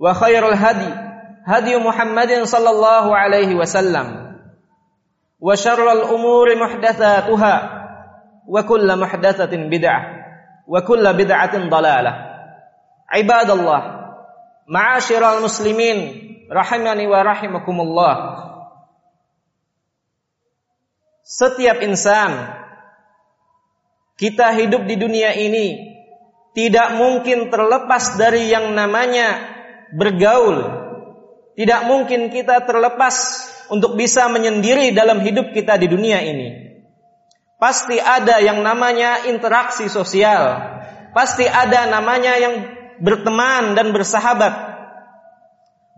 وخير الهدي هدي محمد صلى الله عليه وسلم وشر الأمور محدثاتها وكل محدثة بدعة وكل بدعة ضلالة عباد الله معاشر المسلمين رحمني ورحمكم الله setiap insan kita hidup di dunia ini tidak mungkin terlepas dari yang namanya bergaul. Tidak mungkin kita terlepas untuk bisa menyendiri dalam hidup kita di dunia ini. Pasti ada yang namanya interaksi sosial. Pasti ada namanya yang berteman dan bersahabat.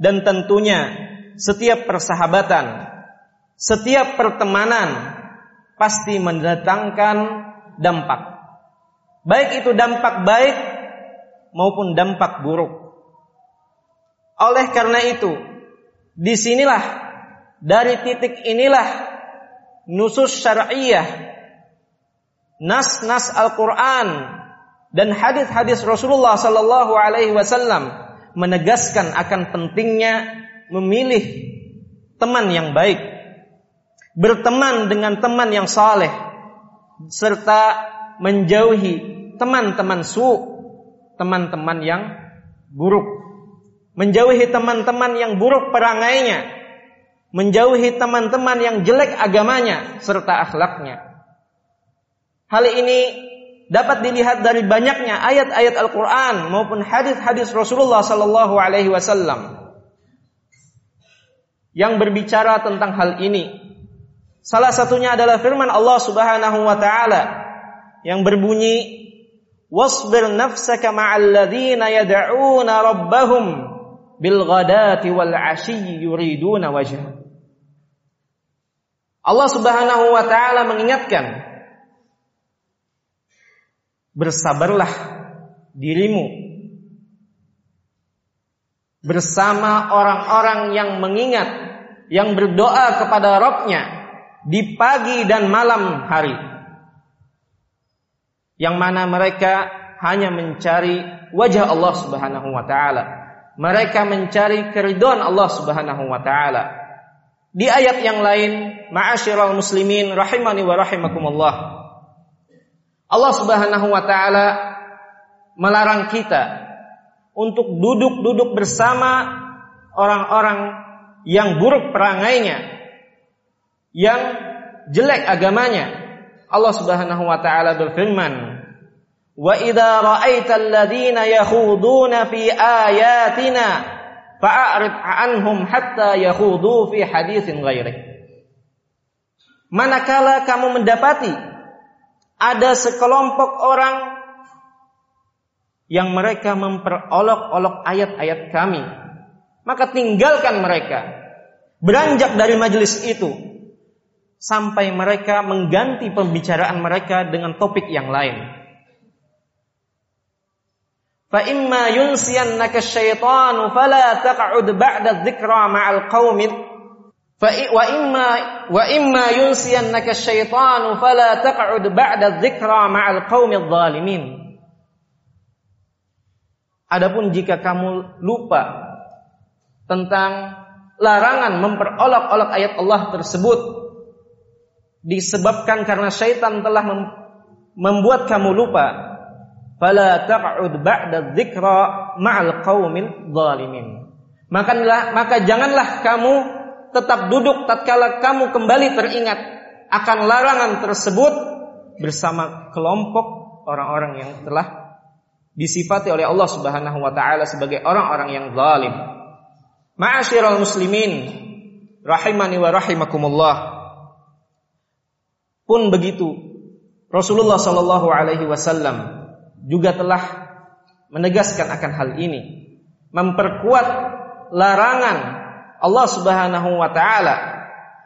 Dan tentunya setiap persahabatan, setiap pertemanan pasti mendatangkan dampak. Baik itu dampak baik maupun dampak buruk. Oleh karena itu, di sinilah dari titik inilah nusus syariah, nas-nas Al-Quran dan hadis-hadis Rasulullah Sallallahu Alaihi Wasallam menegaskan akan pentingnya memilih teman yang baik, berteman dengan teman yang saleh, serta menjauhi teman-teman su, teman-teman yang buruk menjauhi teman-teman yang buruk perangainya, menjauhi teman-teman yang jelek agamanya serta akhlaknya. Hal ini dapat dilihat dari banyaknya ayat-ayat Al-Qur'an maupun hadis-hadis Rasulullah sallallahu alaihi wasallam yang berbicara tentang hal ini. Salah satunya adalah firman Allah Subhanahu wa taala yang berbunyi Wasbir nafsaka ma'al yad'una rabbahum bil ghadati wal ashiyyi yuriduna wajha. Allah Subhanahu wa taala mengingatkan bersabarlah dirimu bersama orang-orang yang mengingat yang berdoa kepada Rabbnya di pagi dan malam hari yang mana mereka hanya mencari wajah Allah Subhanahu wa taala mereka mencari keridhaan Allah Subhanahu wa taala di ayat yang lain ma'asyiral muslimin rahimani wa rahimakumullah Allah Subhanahu wa taala melarang kita untuk duduk-duduk bersama orang-orang yang buruk perangainya, yang jelek agamanya. Allah Subhanahu wa taala berfirman, "Wa idza ra'aital ladzina yakhuduna fi ayatina fa'rid 'anhum hatta yakhudu fi haditsin ghairi." Manakala kamu mendapati ada sekelompok orang yang mereka memperolok-olok ayat-ayat kami, maka tinggalkan mereka. Beranjak dari majelis itu sampai mereka mengganti pembicaraan mereka dengan topik yang lain. Fa imma yunsiyannaka syaitanu fala taq'ud ba'da dzikra ma'al qaumin wa imma wa imma yunsiyannaka syaitanu fala taq'ud ba'da dzikra ma'al qaumidh dhalimin. Adapun jika kamu lupa tentang larangan memperolok-olok ayat Allah tersebut disebabkan karena syaitan telah membuat kamu lupa fala taq'ud ba'da dzikra ma'al qaumil zalimin maka maka janganlah kamu tetap duduk tatkala kamu kembali teringat akan larangan tersebut bersama kelompok orang-orang yang telah disifati oleh Allah Subhanahu wa taala sebagai orang-orang yang zalim Ma'asyiral muslimin rahimani wa rahimakumullah. Pun begitu Rasulullah sallallahu alaihi wasallam juga telah menegaskan akan hal ini, memperkuat larangan Allah Subhanahu wa taala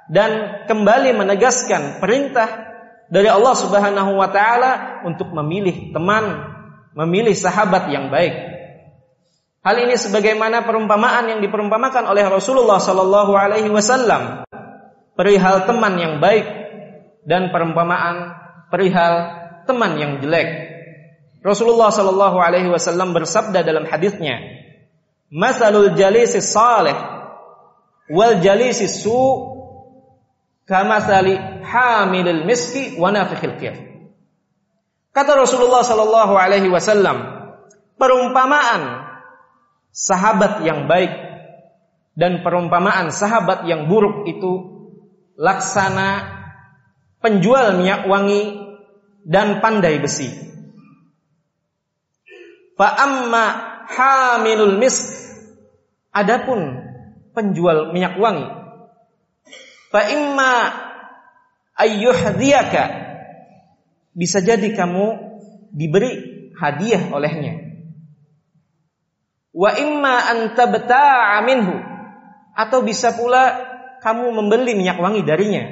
dan kembali menegaskan perintah dari Allah Subhanahu wa taala untuk memilih teman, memilih sahabat yang baik. Hal ini sebagaimana perumpamaan yang diperumpamakan oleh Rasulullah Sallallahu Alaihi Wasallam perihal teman yang baik dan perumpamaan perihal teman yang jelek. Rasulullah Sallallahu Alaihi Wasallam bersabda dalam hadisnya, "Masalul jalisi salih wal jalisi su kamasali hamilil miski wa nafikhil kir." Kata Rasulullah Sallallahu Alaihi Wasallam, perumpamaan sahabat yang baik dan perumpamaan sahabat yang buruk itu laksana penjual minyak wangi dan pandai besi. Fa amma hamilul misk. Adapun penjual minyak wangi. Fa imma ayyuhdiyaka bisa jadi kamu diberi hadiah olehnya. Wa imma an tabta'a minhu. Atau bisa pula kamu membeli minyak wangi darinya.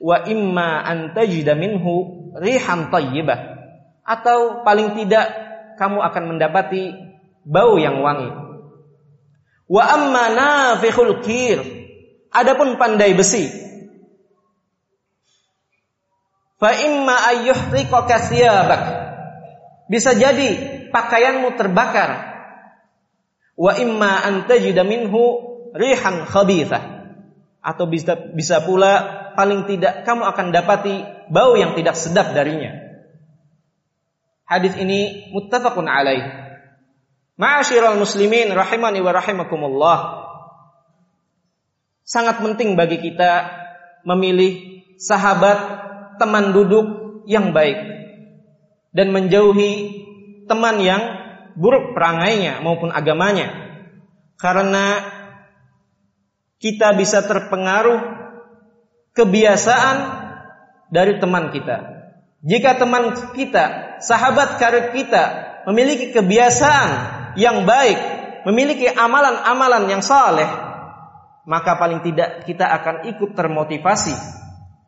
Wa imma an tajida minhu rihan thayyibah atau paling tidak kamu akan mendapati bau yang wangi wa amma nafikhul kir adapun pandai besi fa imma ayyuhriqaka thiyabak bisa jadi pakaianmu terbakar. Wa imma antajida minhu rihan khabithah. Atau bisa bisa pula paling tidak kamu akan dapati bau yang tidak sedap darinya. Hadis ini muttafaqun alaih. Ma'asyiral muslimin rahimani wa rahimakumullah. Sangat penting bagi kita memilih sahabat, teman duduk yang baik dan menjauhi teman yang buruk perangainya maupun agamanya. Karena kita bisa terpengaruh kebiasaan dari teman kita. Jika teman kita, sahabat karib kita memiliki kebiasaan yang baik, memiliki amalan-amalan yang saleh, maka paling tidak kita akan ikut termotivasi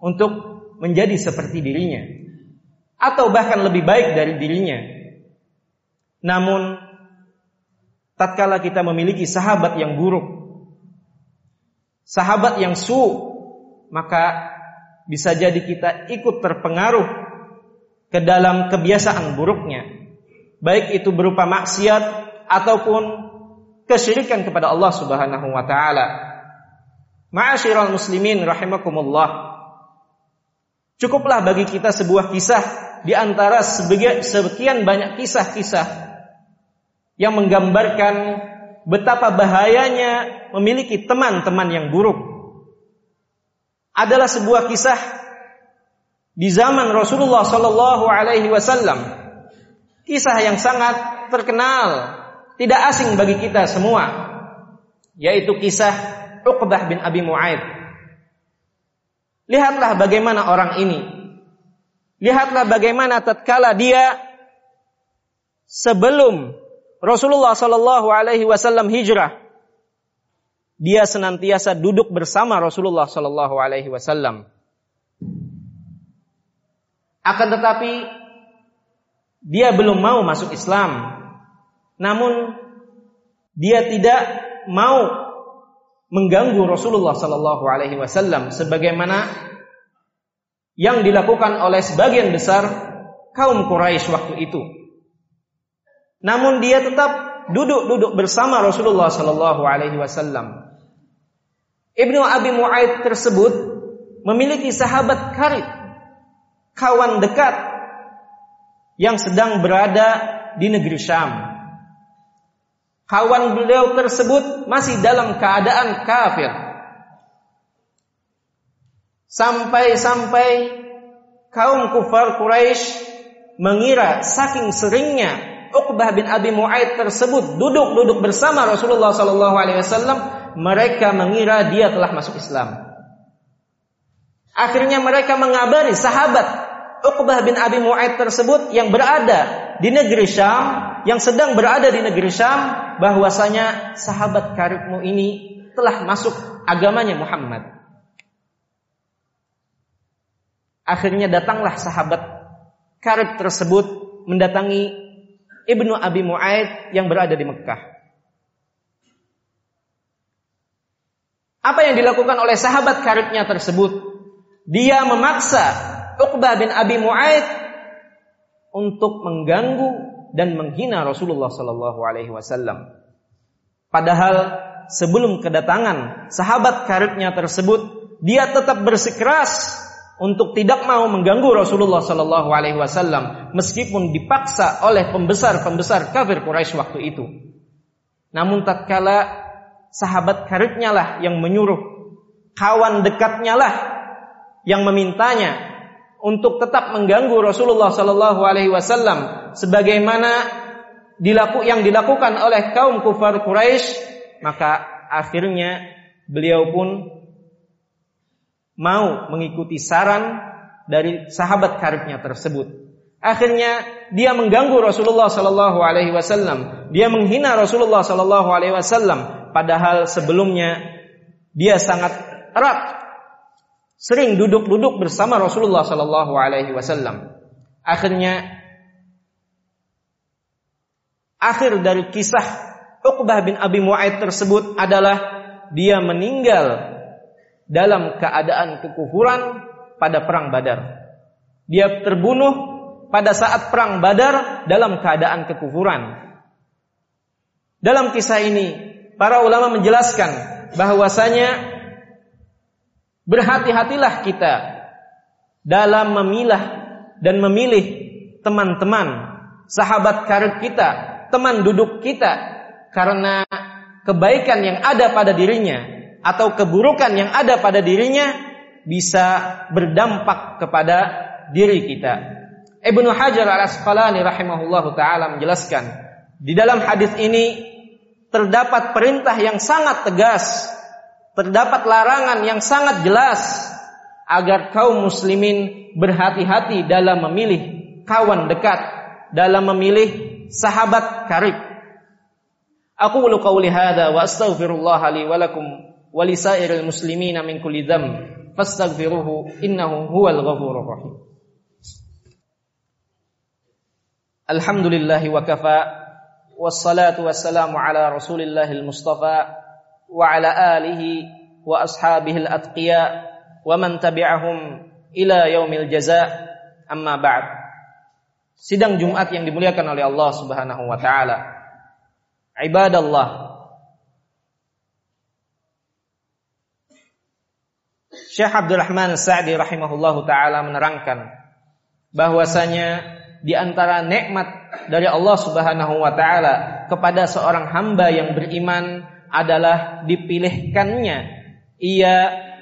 untuk menjadi seperti dirinya. Atau bahkan lebih baik dari dirinya. Namun tatkala kita memiliki sahabat yang buruk, sahabat yang su, maka bisa jadi kita ikut terpengaruh ke dalam kebiasaan buruknya. Baik itu berupa maksiat ataupun kesyirikan kepada Allah Subhanahu wa taala. Ma'asyiral muslimin rahimakumullah. Cukuplah bagi kita sebuah kisah di antara sekian banyak kisah-kisah yang menggambarkan betapa bahayanya memiliki teman-teman yang buruk. Adalah sebuah kisah di zaman Rasulullah Sallallahu Alaihi Wasallam. Kisah yang sangat terkenal, tidak asing bagi kita semua, yaitu kisah Uqbah bin Abi Mu'aid. Lihatlah bagaimana orang ini. Lihatlah bagaimana tatkala dia sebelum Rasulullah Shallallahu Alaihi Wasallam hijrah, dia senantiasa duduk bersama Rasulullah Shallallahu Alaihi Wasallam. Akan tetapi dia belum mau masuk Islam. Namun dia tidak mau mengganggu Rasulullah sallallahu alaihi wasallam sebagaimana yang dilakukan oleh sebagian besar kaum Quraisy waktu itu. Namun dia tetap duduk-duduk bersama Rasulullah sallallahu alaihi wasallam. Ibnu Abi Mu'aid tersebut memiliki sahabat karib, kawan dekat yang sedang berada di negeri Syam kawan beliau tersebut masih dalam keadaan kafir. Sampai-sampai kaum kufar Quraisy mengira saking seringnya Uqbah bin Abi Mu'aid tersebut duduk-duduk bersama Rasulullah sallallahu alaihi wasallam, mereka mengira dia telah masuk Islam. Akhirnya mereka mengabari sahabat Uqbah bin Abi Mu'aid tersebut yang berada di negeri Syam yang sedang berada di negeri Syam bahwasanya sahabat karibmu ini telah masuk agamanya Muhammad. Akhirnya datanglah sahabat karib tersebut mendatangi Ibnu Abi Mu'aid yang berada di Mekah. Apa yang dilakukan oleh sahabat karibnya tersebut? Dia memaksa Uqbah bin Abi Mu'aid untuk mengganggu dan menghina Rasulullah Sallallahu Alaihi Wasallam. Padahal sebelum kedatangan sahabat karibnya tersebut, dia tetap bersikeras untuk tidak mau mengganggu Rasulullah Sallallahu Alaihi Wasallam meskipun dipaksa oleh pembesar-pembesar kafir Quraisy waktu itu. Namun tatkala sahabat karibnya lah yang menyuruh, kawan dekatnya lah yang memintanya untuk tetap mengganggu Rasulullah Sallallahu Alaihi Wasallam sebagaimana dilaku yang dilakukan oleh kaum kufar Quraisy maka akhirnya beliau pun mau mengikuti saran dari sahabat karibnya tersebut. Akhirnya dia mengganggu Rasulullah Sallallahu Alaihi Wasallam, dia menghina Rasulullah Sallallahu Alaihi Wasallam, padahal sebelumnya dia sangat erat sering duduk-duduk bersama Rasulullah Sallallahu Alaihi Wasallam. Akhirnya, akhir dari kisah Uqbah bin Abi Mu'aid tersebut adalah dia meninggal dalam keadaan kekufuran pada perang Badar. Dia terbunuh pada saat perang Badar dalam keadaan kekufuran. Dalam kisah ini, para ulama menjelaskan bahwasanya Berhati-hatilah kita dalam memilah dan memilih teman-teman, sahabat karib kita, teman duduk kita karena kebaikan yang ada pada dirinya atau keburukan yang ada pada dirinya bisa berdampak kepada diri kita. Ibnu Hajar Al-Asqalani rahimahullahu taala menjelaskan di dalam hadis ini terdapat perintah yang sangat tegas terdapat larangan yang sangat jelas agar kaum muslimin berhati-hati dalam memilih kawan dekat, dalam memilih sahabat karib. Aku ulu qawli hadha wa astaghfirullah li wa lakum wa lisairil muslimina min kulli dzamb fastaghfiruhu innahu huwal ghafurur rahim. Alhamdulillah wa kafa wassalatu wassalamu ala rasulillahil mustafa وعلى آله وأصحابه الأتقياء ومن تبعهم إلى يوم الجزاء أما بعد Sidang Jumat yang dimuliakan oleh Allah Subhanahu wa taala. Ibadallah. Syekh Abdul Rahman Sa'di rahimahullahu taala menerangkan bahwasanya di antara nikmat dari Allah Subhanahu wa taala kepada seorang hamba yang beriman adalah dipilihkannya ia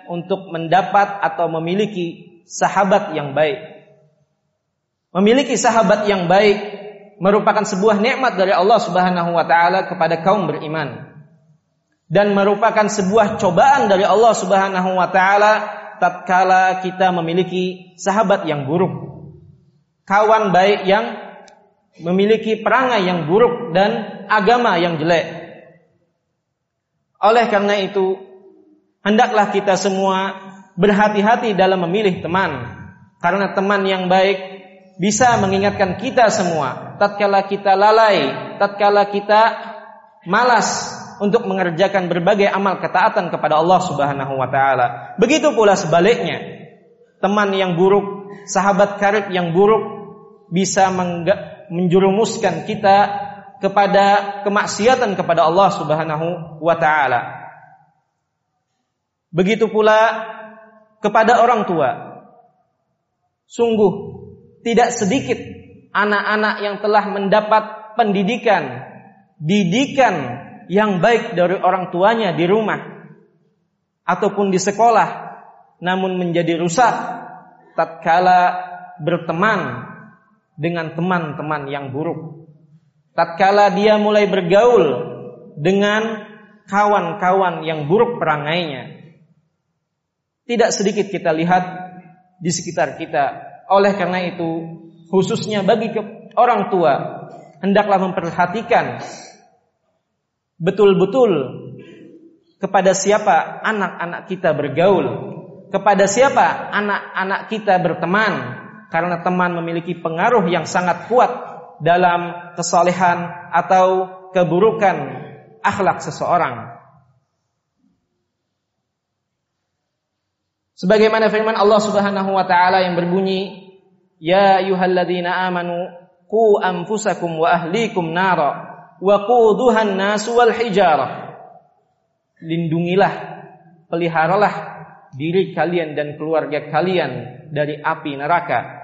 untuk mendapat atau memiliki sahabat yang baik. Memiliki sahabat yang baik merupakan sebuah nikmat dari Allah Subhanahu wa taala kepada kaum beriman. Dan merupakan sebuah cobaan dari Allah Subhanahu wa taala tatkala kita memiliki sahabat yang buruk. Kawan baik yang memiliki perangai yang buruk dan agama yang jelek. Oleh karena itu, hendaklah kita semua berhati-hati dalam memilih teman. Karena teman yang baik bisa mengingatkan kita semua tatkala kita lalai, tatkala kita malas untuk mengerjakan berbagai amal ketaatan kepada Allah Subhanahu wa taala. Begitu pula sebaliknya. Teman yang buruk, sahabat karib yang buruk bisa menjurumuskan kita kepada kemaksiatan kepada Allah Subhanahu wa taala. Begitu pula kepada orang tua. Sungguh tidak sedikit anak-anak yang telah mendapat pendidikan, didikan yang baik dari orang tuanya di rumah ataupun di sekolah, namun menjadi rusak tatkala berteman dengan teman-teman yang buruk. Tatkala dia mulai bergaul dengan kawan-kawan yang buruk perangainya. Tidak sedikit kita lihat di sekitar kita oleh karena itu, khususnya bagi orang tua, hendaklah memperhatikan betul-betul kepada siapa anak-anak kita bergaul, kepada siapa anak-anak kita berteman, karena teman memiliki pengaruh yang sangat kuat dalam kesalehan atau keburukan akhlak seseorang. Sebagaimana firman Allah Subhanahu wa taala yang berbunyi, "Ya ayyuhalladzina amanu qu anfusakum wa ahlikum nara wa quduhan nas wal hijarah." Lindungilah, peliharalah diri kalian dan keluarga kalian dari api neraka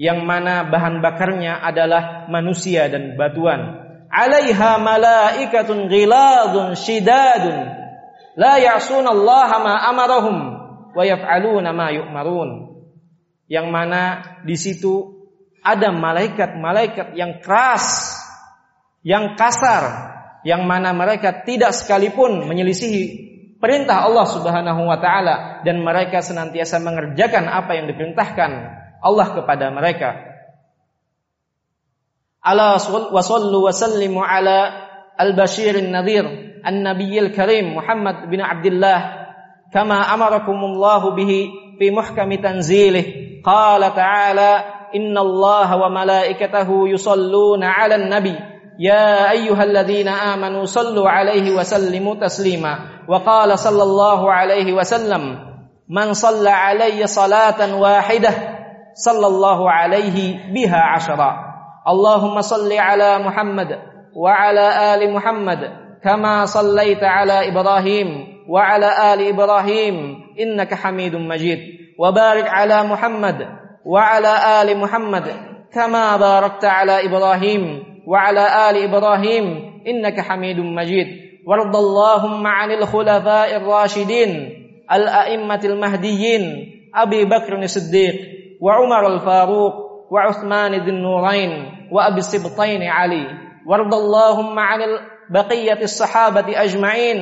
yang mana bahan bakarnya adalah manusia dan batuan. Alaiha malaikatun ghiladun shidadun la ya'sunallaha ma amarahum wa yaf'aluna ma yu'marun. Yang mana di situ ada malaikat-malaikat yang keras, yang kasar, yang mana mereka tidak sekalipun menyelisihi perintah Allah Subhanahu wa taala dan mereka senantiasa mengerjakan apa yang diperintahkan Allah kepada mereka. Ala wa sallu wa sallimu ala al-bashir an-nadhir an-nabiyil karim Muhammad bin Abdullah كما امركم الله به في محكم تنزيله قال تعالى ان الله وملائكته يصلون على النبي يا ايها الذين امنوا صلوا عليه وسلموا تسليما وقال صلى الله عليه وسلم من صلى علي صلاه واحدة صلى الله عليه بها عشرا. اللهم صل على محمد وعلى آل محمد كما صليت على إبراهيم وعلى آل إبراهيم إنك حميد مجيد. وبارك على محمد وعلى آل محمد كما باركت على إبراهيم وعلى آل إبراهيم إنك حميد مجيد. وارض اللهم عن الخلفاء الراشدين الأئمة المهديين أبي بكر الصديق وعمر الفاروق وعثمان ذي النورين وأبي السبطين علي. وارض اللهم عن بقيه الصحابة أجمعين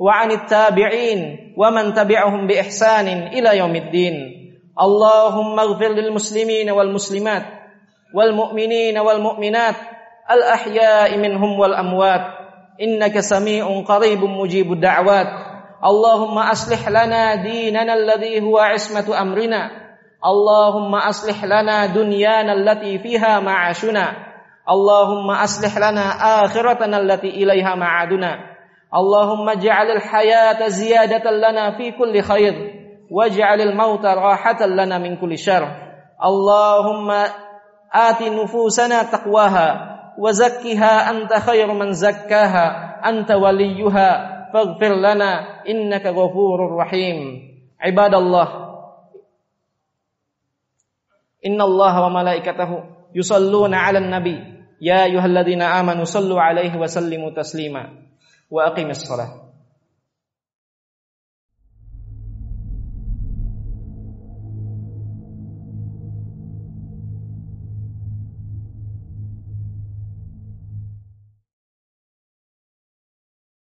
وعن التابعين ومن تبعهم بإحسان إلى يوم الدين. اللهم اغفر للمسلمين والمسلمات والمؤمنين والمؤمنات الأحياء منهم والأموات. إنك سميع قريب مجيب الدعوات. اللهم أصلح لنا ديننا الذي هو عصمة أمرنا. اللهم اصلح لنا دنيانا التي فيها معاشنا اللهم اصلح لنا اخرتنا التي اليها معادنا اللهم اجعل الحياة زيادة لنا في كل خير واجعل الموت راحة لنا من كل شر اللهم آت نفوسنا تقواها وزكها أنت خير من زكاها أنت وليها فاغفر لنا إنك غفور رحيم عباد الله Inna Allah wa malaikatahu yusalluna 'alan nabi. Ya ayyuhalladzina amanu sallu 'alaihi wa sallimu taslima. Wa aqimis shalah